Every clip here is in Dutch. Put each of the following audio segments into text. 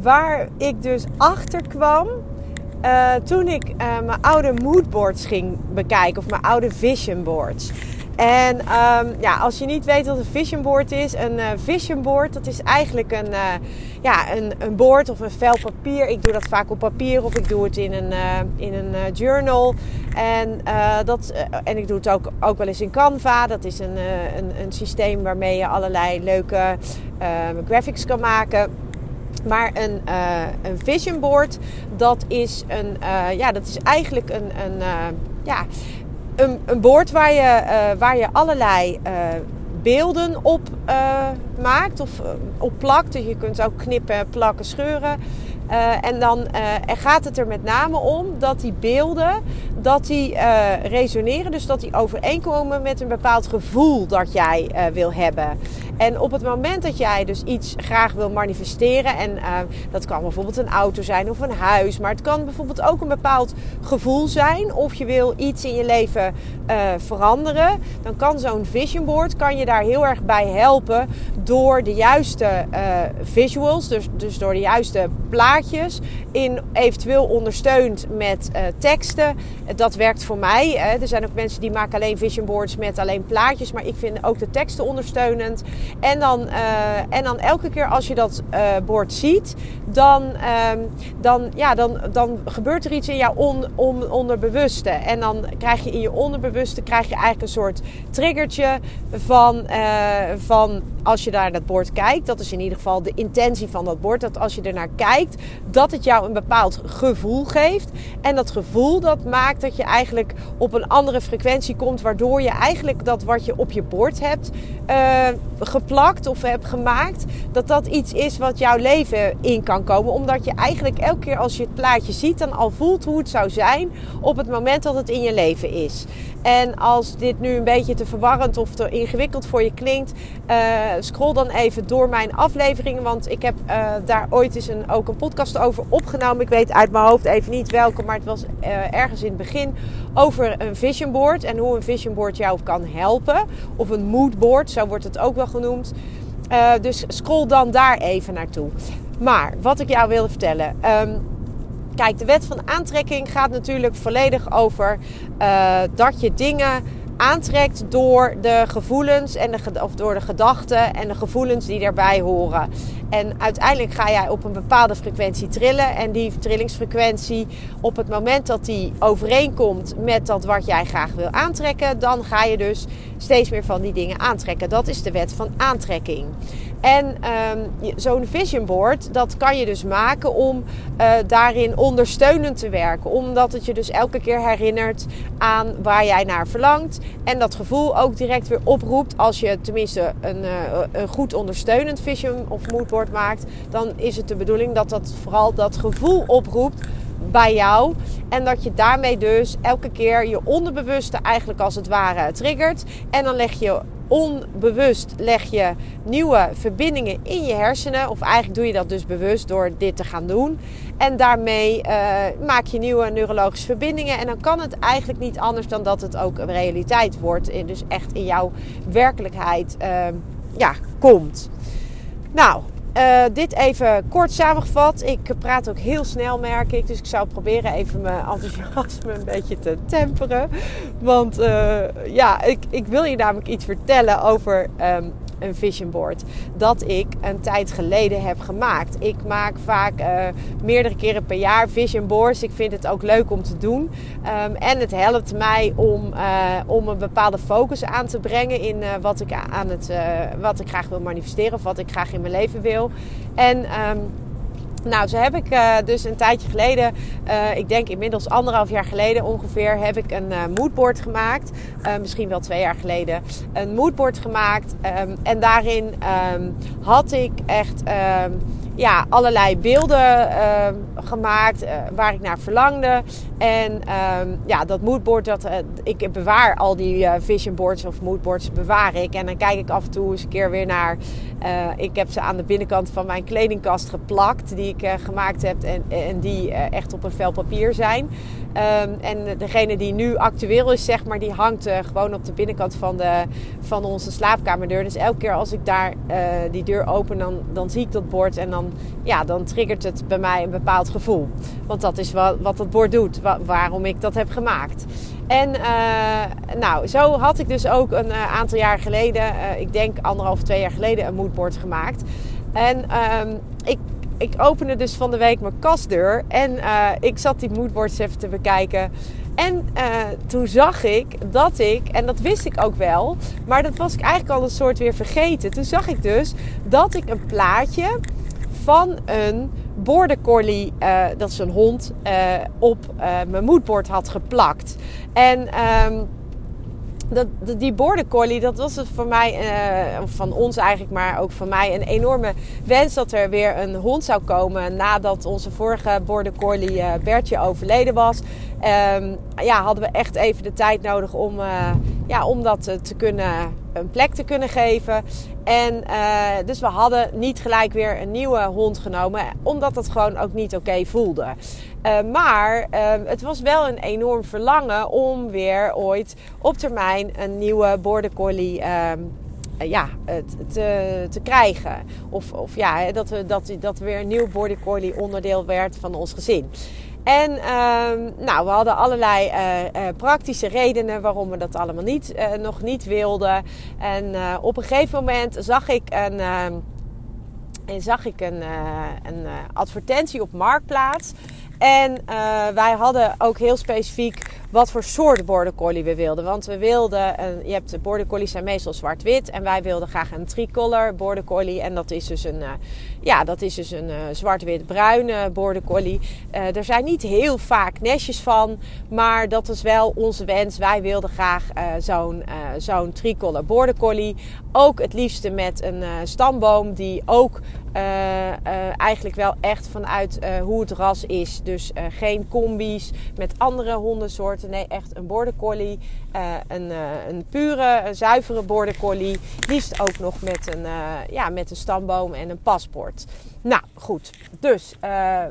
waar ik dus achter kwam uh, toen ik uh, mijn oude moodboards ging bekijken. Of mijn oude vision boards. En um, ja, als je niet weet wat een vision board is, een uh, vision board, dat is eigenlijk een, uh, ja, een, een board of een vel papier. Ik doe dat vaak op papier of ik doe het in een, in een journal. En, dat, en ik doe het ook, ook wel eens in Canva. Dat is een, een, een systeem waarmee je allerlei leuke graphics kan maken. Maar een, een vision board, dat is, een, ja, dat is eigenlijk een, een ja, een, een bord waar je, uh, waar je allerlei uh, beelden op uh, maakt of op plakt. Dus je kunt ook knippen, plakken, scheuren. en dan en gaat het er met name om dat die beelden dat die resoneren. Dus dat die overeenkomen met een bepaald gevoel dat jij wil hebben. En op het moment dat jij dus iets graag wil manifesteren, en uh, dat kan bijvoorbeeld een auto zijn of een huis, maar het kan bijvoorbeeld ook een bepaald gevoel zijn, of je wil iets in je leven uh, veranderen, dan kan zo'n vision board kan je daar heel erg bij helpen door de juiste uh, visuals, dus, dus door de juiste plaatjes, in eventueel ondersteund met teksten. Dat werkt voor mij. Hè. Er zijn ook mensen die maken alleen vision boards met alleen plaatjes, maar ik vind ook de teksten ondersteunend. En dan, uh, en dan elke keer als je dat uh, bord ziet, dan, uh, dan, ja, dan, dan gebeurt er iets in jouw on, on, onderbewuste. En dan krijg je in je onderbewuste krijg je eigenlijk een soort triggertje van, uh, van als je naar dat bord kijkt. Dat is in ieder geval de intentie van dat bord. Dat als je er naar kijkt, dat het jou een bepaald gevoel geeft. En dat gevoel dat maakt dat je eigenlijk op een andere frequentie komt. Waardoor je eigenlijk dat wat je op je bord hebt uh, geplakt of hebt gemaakt, dat dat iets is wat jouw leven in kan komen. Omdat je eigenlijk elke keer als je het plaatje ziet, dan al voelt hoe het zou zijn op het moment dat het in je leven is. En als dit nu een beetje te verwarrend of te ingewikkeld voor je klinkt, uh, scroll dan even door mijn afleveringen. Want ik heb uh, daar ooit eens een, ook een podcast over opgenomen. Ik weet uit mijn hoofd even niet welke, maar het was uh, ergens in het begin over een vision board. En hoe een vision board jou kan helpen. Of een mood board, zo wordt het ook wel genoemd. dus scroll dan daar even naartoe. Maar wat ik jou wilde vertellen. Um, Kijk, de wet van aantrekking gaat natuurlijk volledig over dat je dingen aantrekt door de gevoelens en de, of door de gedachten en de gevoelens die daarbij horen. En uiteindelijk ga jij op een bepaalde frequentie trillen. En die trillingsfrequentie, op het moment dat die overeenkomt met dat wat jij graag wil aantrekken, dan ga je dus steeds meer van die dingen aantrekken. Dat is de wet van aantrekking. En um, zo'n vision board, dat kan je dus maken om uh, daarin ondersteunend te werken. Omdat het je dus elke keer herinnert aan waar jij naar verlangt. En dat gevoel ook direct weer oproept als je tenminste een, uh, een goed ondersteunend vision of moodboard maakt. Dan is het de bedoeling dat dat vooral dat gevoel oproept bij jou. En dat je daarmee dus elke keer je onderbewuste eigenlijk als het ware triggert. En dan leg je onbewust leg je nieuwe verbindingen in je hersenen. Of eigenlijk doe je dat dus bewust door dit te gaan doen. En daarmee uh, maak je nieuwe neurologische verbindingen. En dan kan het eigenlijk niet anders dan dat het ook een realiteit wordt. En dus echt in jouw werkelijkheid uh, ja, komt. Nou, uh, dit even kort samengevat. Ik praat ook heel snel, merk ik. Dus ik zou proberen even mijn enthousiasme een beetje te temperen. Want uh, ja, ik, ik wil je namelijk iets vertellen over um, een vision board dat ik een tijd geleden heb gemaakt. Ik maak vaak uh, meerdere keren per jaar vision boards. Ik vind het ook leuk om te doen. Um, en het helpt mij om, uh, om een bepaalde focus aan te brengen in uh, wat, ik aan het, wat ik graag wil manifesteren of wat ik graag in mijn leven wil. En um, nou, zo heb ik uh, dus een tijdje geleden, uh, ik denk inmiddels anderhalf jaar geleden ongeveer, heb ik een uh, moodboard gemaakt. misschien wel twee jaar geleden. Een moodboard gemaakt. Um, en daarin um, had ik echt um, ja, allerlei beelden gemaakt waar ik naar verlangde. En ja, dat moodboard, dat, ik bewaar al die vision boards of moodboards, bewaar ik. En dan kijk ik af en toe eens een keer weer naar. ik heb ze aan de binnenkant van mijn kledingkast geplakt. Die ik gemaakt heb en, en die echt op een vel papier zijn. Um, en degene die nu actueel is, zeg maar, die hangt gewoon op de binnenkant van, de, van onze slaapkamerdeur. Dus elke keer als ik daar die deur open, dan, dan zie ik dat bord en dan, ja, dan triggert het bij mij een bepaald gevoel. Want dat is wat, wat dat bord doet, wa waarom ik dat heb gemaakt. En nou, zo had ik dus ook een aantal jaar geleden, ik denk anderhalf, twee jaar geleden, een moodboard gemaakt. En um, ik ik opende dus van de week mijn kastdeur en ik zat die moodboards even te bekijken. En toen zag ik dat ik, en dat wist ik ook wel, maar dat was ik eigenlijk al een soort weer vergeten. Toen zag ik dus dat ik een plaatje van een border collie, uh, dat is een hond, op mijn moodboard had geplakt. En um, dat, die border collie, dat was het voor mij, uh, van ons eigenlijk, maar ook van mij, een enorme wens dat er weer een hond zou komen nadat onze vorige border collie Bertje overleden was. Um, ja, hadden we echt even de tijd nodig om, uh, ja, om dat te kunnen, een plek te kunnen geven. En dus we hadden niet gelijk weer een nieuwe hond genomen, omdat dat gewoon ook niet oké voelde. Uh, maar uh, het was wel een enorm verlangen om weer ooit op termijn een nieuwe border collie uh, ja, te, te krijgen. Of, of ja, dat, we, dat, dat weer een nieuw border collie onderdeel werd van ons gezin. En ehm, nou, we hadden allerlei uh, praktische redenen waarom we dat allemaal niet, nog niet wilden. En op een gegeven moment zag ik een, ehm, zag ik een, een advertentie op Marktplaats. En wij hadden ook heel specifiek wat voor soort border collie we wilden. Want we wilden, een, je hebt border collies zijn meestal zwart-wit. En wij wilden graag een tricolor border collie. En dat is dus een, ja, dat is dus een uh, zwart-wit-bruine border collie. er zijn niet heel vaak nestjes van. Maar dat is wel onze wens. Wij wilden graag zo'n zo'n tricolor border collie. Ook het liefste met een stamboom die ook uh, uh, eigenlijk wel echt vanuit uh, hoe het ras is. Dus geen combi's met andere hondensoorten. Nee, echt een border collie. een, een pure, zuivere border collie. Liefst ook nog met een, ja, met een stamboom en een paspoort. Nou, goed. Dus,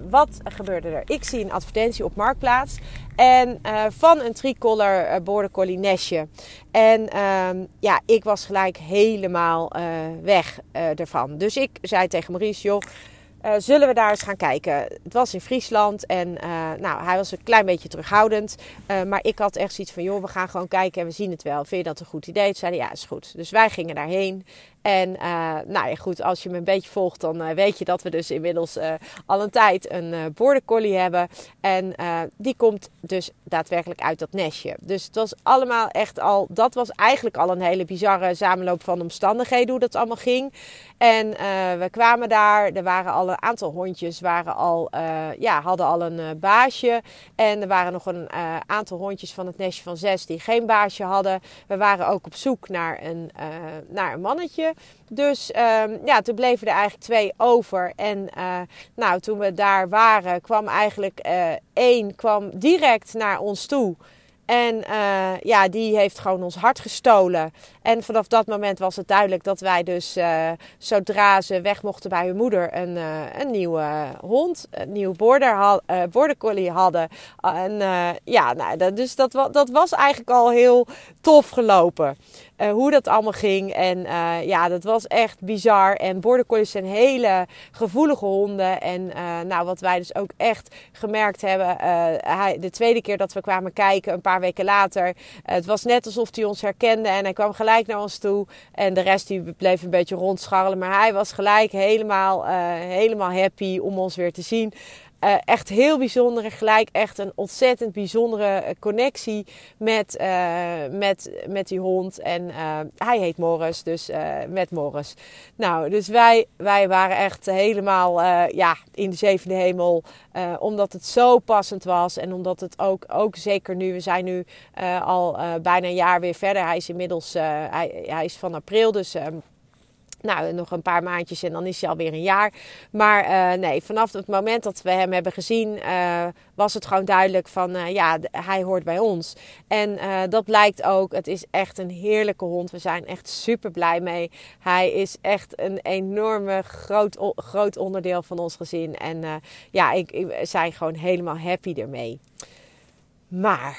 wat gebeurde er? Ik zie een advertentie op Marktplaats. En uh, van een tricolor uh, border collie. En uh, ja, ik was gelijk helemaal weg ervan. Dus ik zei tegen Maurice, joh, zullen we daar eens gaan kijken? Het was in Friesland en nou, hij was een klein beetje terughoudend. maar ik had echt zoiets van, joh, we gaan gewoon kijken en we zien het wel. Vind je dat een goed idee? Toen zei ja, is goed. Dus wij gingen daarheen. En uh, nou ja, goed, als je me een beetje volgt, dan uh, weet je dat we dus inmiddels uh, al een tijd een border collie hebben. En die komt dus daadwerkelijk uit dat nestje. Dus het was allemaal echt al, dat was eigenlijk al een hele bizarre samenloop van omstandigheden hoe dat allemaal ging. En we kwamen daar, er waren al een aantal hondjes, waren al, ja, hadden al een baasje. En er waren nog een aantal hondjes van het nestje van zes die geen baasje hadden. We waren ook op zoek naar een, naar een mannetje. Dus um, ja, toen bleven er eigenlijk twee over. En uh, nou, toen we daar waren, kwam eigenlijk uh, één kwam direct naar ons toe. En uh, ja, die heeft gewoon ons hart gestolen. En vanaf dat moment was het duidelijk dat wij dus, uh, zodra ze weg mochten bij hun moeder, een, uh, een nieuwe hond, een nieuw border, border collie hadden. En ja, nou, dat, dus dat, dat was eigenlijk al heel tof gelopen. hoe dat allemaal ging. En ja, dat was echt bizar. En border collies zijn hele gevoelige honden. En nou, wat wij dus ook echt gemerkt hebben, hij, de tweede keer dat we kwamen kijken, een paar weken later, het was net alsof hij ons herkende en hij kwam gelijk naar ons toe. En de rest die bleef een beetje rondscharrelen, maar hij was gelijk helemaal, helemaal happy om ons weer te zien. Uh, echt heel bijzonder en gelijk echt een ontzettend bijzondere eh, connectie met, uh, met, met die hond. En hij heet Morris, dus met Morris. Nou, dus wij, wij waren echt helemaal ja, in de zevende hemel. omdat het zo passend was en omdat het ook, ook zeker nu, we zijn nu al bijna een jaar weer verder. Hij is inmiddels, hij, hij is van april, dus ehm, nou, nog een paar maandjes en dan is hij alweer een jaar. Maar uh, nee, vanaf het moment dat we hem hebben gezien, uh, was het gewoon duidelijk van uh, ja, hij hoort bij ons. En dat blijkt ook. Het is echt een heerlijke hond. We zijn echt super blij mee. Hij is echt een enorme groot, groot onderdeel van ons gezin. En ja, ik, ik zijn gewoon helemaal happy ermee. Maar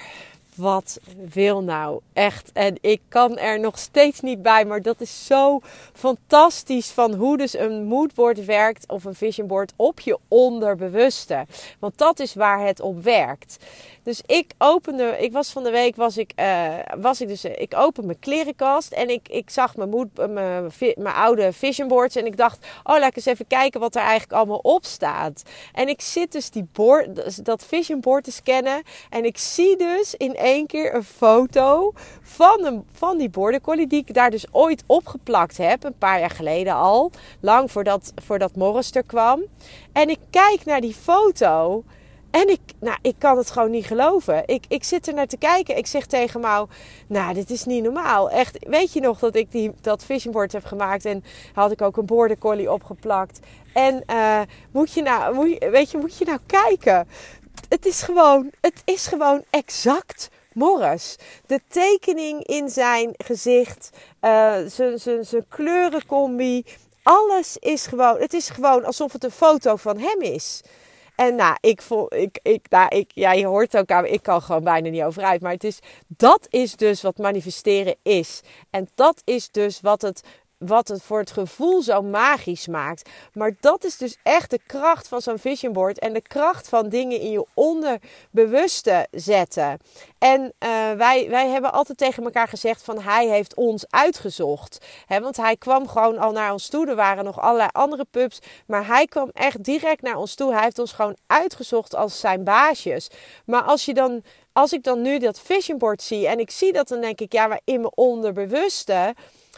wat wil nou echt? En ik kan er nog steeds niet bij, maar dat is zo fantastisch van hoe dus een moodboard werkt of een vision board op je onderbewuste. Want dat is waar het op werkt. Dus ik opende, ik was van de week, was ik, uh, was ik dus, ik open mijn klerenkast en ik, ik zag mijn, moed, mijn, mijn oude vision boards en ik dacht, oh laat ik eens even kijken wat er eigenlijk allemaal op staat. En ik zit dus die board, dat vision board te scannen en ik zie dus in één keer een foto van, een, van die border collie die ik daar dus ooit opgeplakt heb, een paar jaar geleden al, lang voordat, voordat Morris er kwam. En ik kijk naar die foto en ik, nou, ik kan het gewoon niet geloven. Ik, ik zit er naar te kijken. Ik zeg tegen Mau, nou, dit is niet normaal. Echt, weet je nog dat ik die, dat vision board heb gemaakt en had ik ook een border collie opgeplakt. En uh, moet je nou, moet je, weet je, moet je nou kijken. Het is gewoon, het is gewoon exact Morris. De tekening in zijn gezicht, uh, zijn kleurencombi, alles is gewoon, het is gewoon alsof het een foto van hem is. En nou, ik voel, ik, ik, nou, ik, ja, je hoort ook aan, ik kan gewoon bijna niet overuit. Maar het is, dat is dus wat manifesteren is. En dat is dus wat het wat het voor het gevoel zo magisch maakt. Maar dat is dus echt de kracht van zo'n vision board en de kracht van dingen in je onderbewuste zetten. En uh, wij, wij hebben altijd tegen elkaar gezegd van hij heeft ons uitgezocht. He, want hij kwam gewoon al naar ons toe. Er waren nog allerlei andere pups. Maar hij kwam echt direct naar ons toe. Hij heeft ons gewoon uitgezocht als zijn baasjes. Maar als je dan als ik dan nu dat vision board zie en ik zie dat, dan denk ik, ja, maar in mijn onderbewuste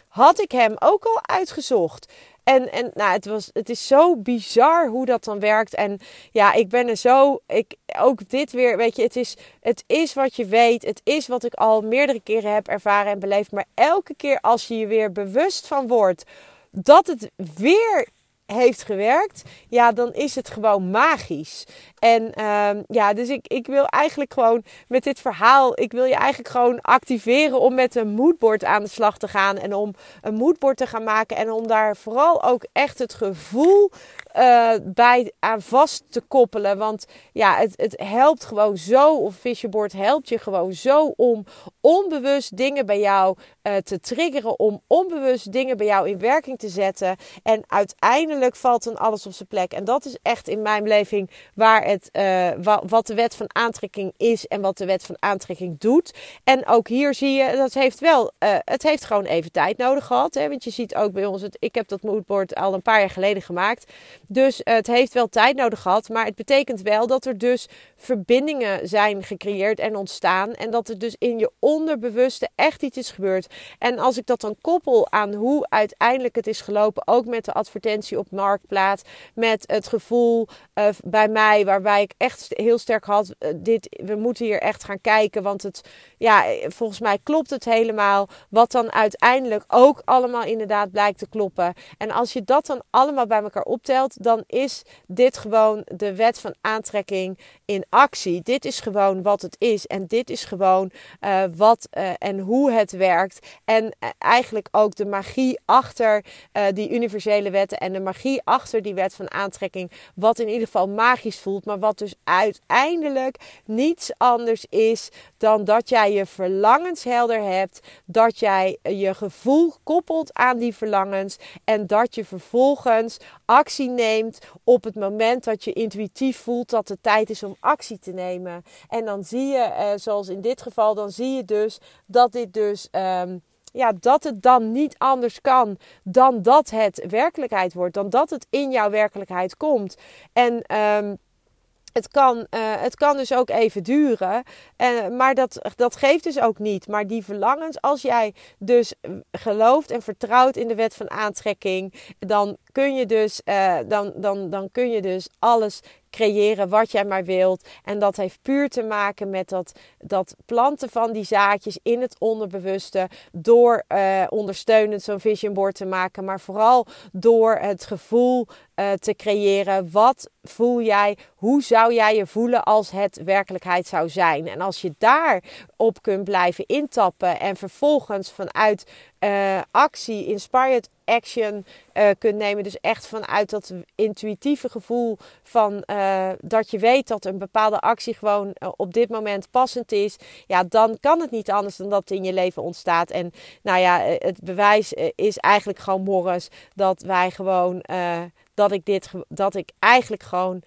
had ik hem ook al uitgezocht. En, en nou, het, was, het is zo bizar hoe dat dan werkt. En ja, ik ben er zo. Ik, ook dit weer, weet je, het is, het is wat je weet. Het is wat ik al meerdere keren heb ervaren en beleefd. Maar elke keer als je je weer bewust van wordt dat het weer heeft gewerkt, ja, dan is het gewoon magisch. En uh, ja, dus ik, ik wil eigenlijk gewoon met dit verhaal, ik wil je eigenlijk gewoon activeren om met een moodboard aan de slag te gaan en om een moodboard te gaan maken en om daar vooral ook echt het gevoel uh, bij aan vast te koppelen. Want ja, het, het helpt gewoon zo, of Visionboard helpt je gewoon zo om onbewust dingen bij jou uh, te triggeren. Om onbewust dingen bij jou in werking te zetten. En uiteindelijk valt dan alles op zijn plek. En dat is echt in mijn beleving waar het, uh, wat de wet van aantrekking is en wat de wet van aantrekking doet. En ook hier zie je, dat heeft wel, het heeft gewoon even tijd nodig gehad. Hè? Want je ziet ook bij ons, het, ik heb dat moodboard al een paar jaar geleden gemaakt. Dus het heeft wel tijd nodig gehad. Maar het betekent wel dat er dus verbindingen zijn gecreëerd en ontstaan. En dat er dus in je onderbewuste echt iets is gebeurd. En als ik dat dan koppel aan hoe uiteindelijk het is gelopen. Ook met de advertentie op Marktplaats. Met het gevoel uh, bij mij waarbij ik echt heel sterk had. Uh, dit, we moeten hier echt gaan kijken. Want het, ja, volgens mij klopt het helemaal. Wat dan uiteindelijk ook allemaal inderdaad blijkt te kloppen. En als je dat dan allemaal bij elkaar optelt dan is dit gewoon de wet van aantrekking in actie. Dit is gewoon wat het is. En dit is gewoon uh, wat uh, en hoe het werkt. En uh, eigenlijk ook de magie achter die universele wetten en de magie achter die wet van aantrekking. Wat in ieder geval magisch voelt, maar wat dus uiteindelijk niets anders is dan dat jij je verlangens helder hebt, dat jij je gevoel koppelt aan die verlangens en dat je vervolgens actie neemt op het moment dat je intuïtief voelt dat het tijd is om actie te nemen. En dan zie je, eh, zoals in dit geval, dan zie je dus dat dit dus. Ehm, ja, dat het dan niet anders kan dan dat het werkelijkheid wordt, dan dat het in jouw werkelijkheid komt. En um, het kan, uh, het kan dus ook even duren. Uh, maar dat, dat geeft dus ook niet. Maar die verlangens, als jij dus gelooft en vertrouwt in de wet van aantrekking, dan kun je dus, uh, dan, dan, dan kun je dus alles creëren wat jij maar wilt. En dat heeft puur te maken met dat, dat planten van die zaadjes in het onderbewuste. Door ondersteunend zo'n vision board te maken. Maar vooral door het gevoel uh, te creëren. Wat voel jij? Hoe zou jij je voelen als het werkelijkheid zou zijn? En als je daarop kunt blijven intappen. En vervolgens vanuit uh, actie, inspired action uh, kunt nemen. Dus echt vanuit dat intuïtieve gevoel van dat je weet dat een bepaalde actie gewoon op dit moment passend is. Ja, dan kan het niet anders dan dat het in je leven ontstaat. En nou ja, het bewijs is eigenlijk gewoon morgens dat wij gewoon dat ik dit dat ik eigenlijk gewoon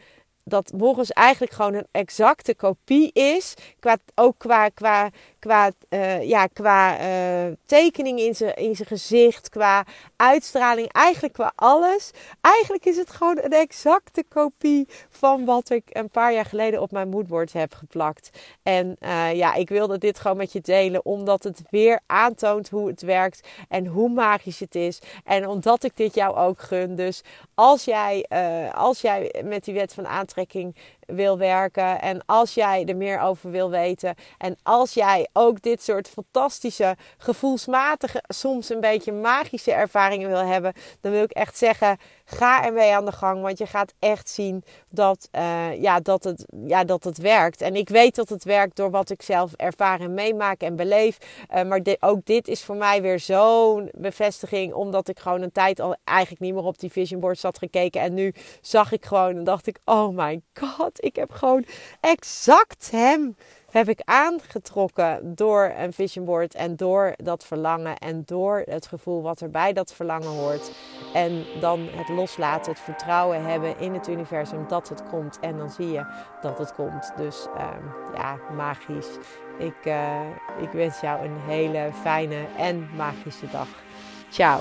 dat morgens eigenlijk gewoon een exacte kopie is. Qua, ook qua, qua, qua, uh, ja, qua uh, tekening in zijn in gezicht, qua uitstraling, eigenlijk qua alles. Eigenlijk is het gewoon een exacte kopie van wat ik een paar jaar geleden op mijn moodboard heb geplakt. En uh, ja, ik wilde dit gewoon met je delen, omdat het weer aantoont hoe het werkt en hoe magisch het is. En omdat ik dit jou ook gun. Dus als jij, als jij met die wet van aantrekking wil werken. En als jij er meer over wil weten. En als jij ook dit soort fantastische, gevoelsmatige, soms een beetje magische ervaringen wil hebben. Dan wil ik echt zeggen, ga ermee aan de gang. Want je gaat echt zien dat, uh, ja, dat, het, ja, dat het werkt. En ik weet dat het werkt door wat ik zelf ervaar en meemaak en beleef. Uh, maar ook dit is voor mij weer zo'n bevestiging. Omdat ik gewoon een tijd al eigenlijk niet meer op die vision board zat gekeken. En nu zag ik gewoon en dacht ik, oh my god, ik heb gewoon exact hem heb ik aangetrokken door een vision board en door dat verlangen en door het gevoel wat er bij dat verlangen hoort. En dan het loslaten, het vertrouwen hebben in het universum dat het komt. En dan zie je dat het komt. Dus uh, ja, magisch. Ik, uh, ik wens jou een hele fijne en magische dag. Ciao.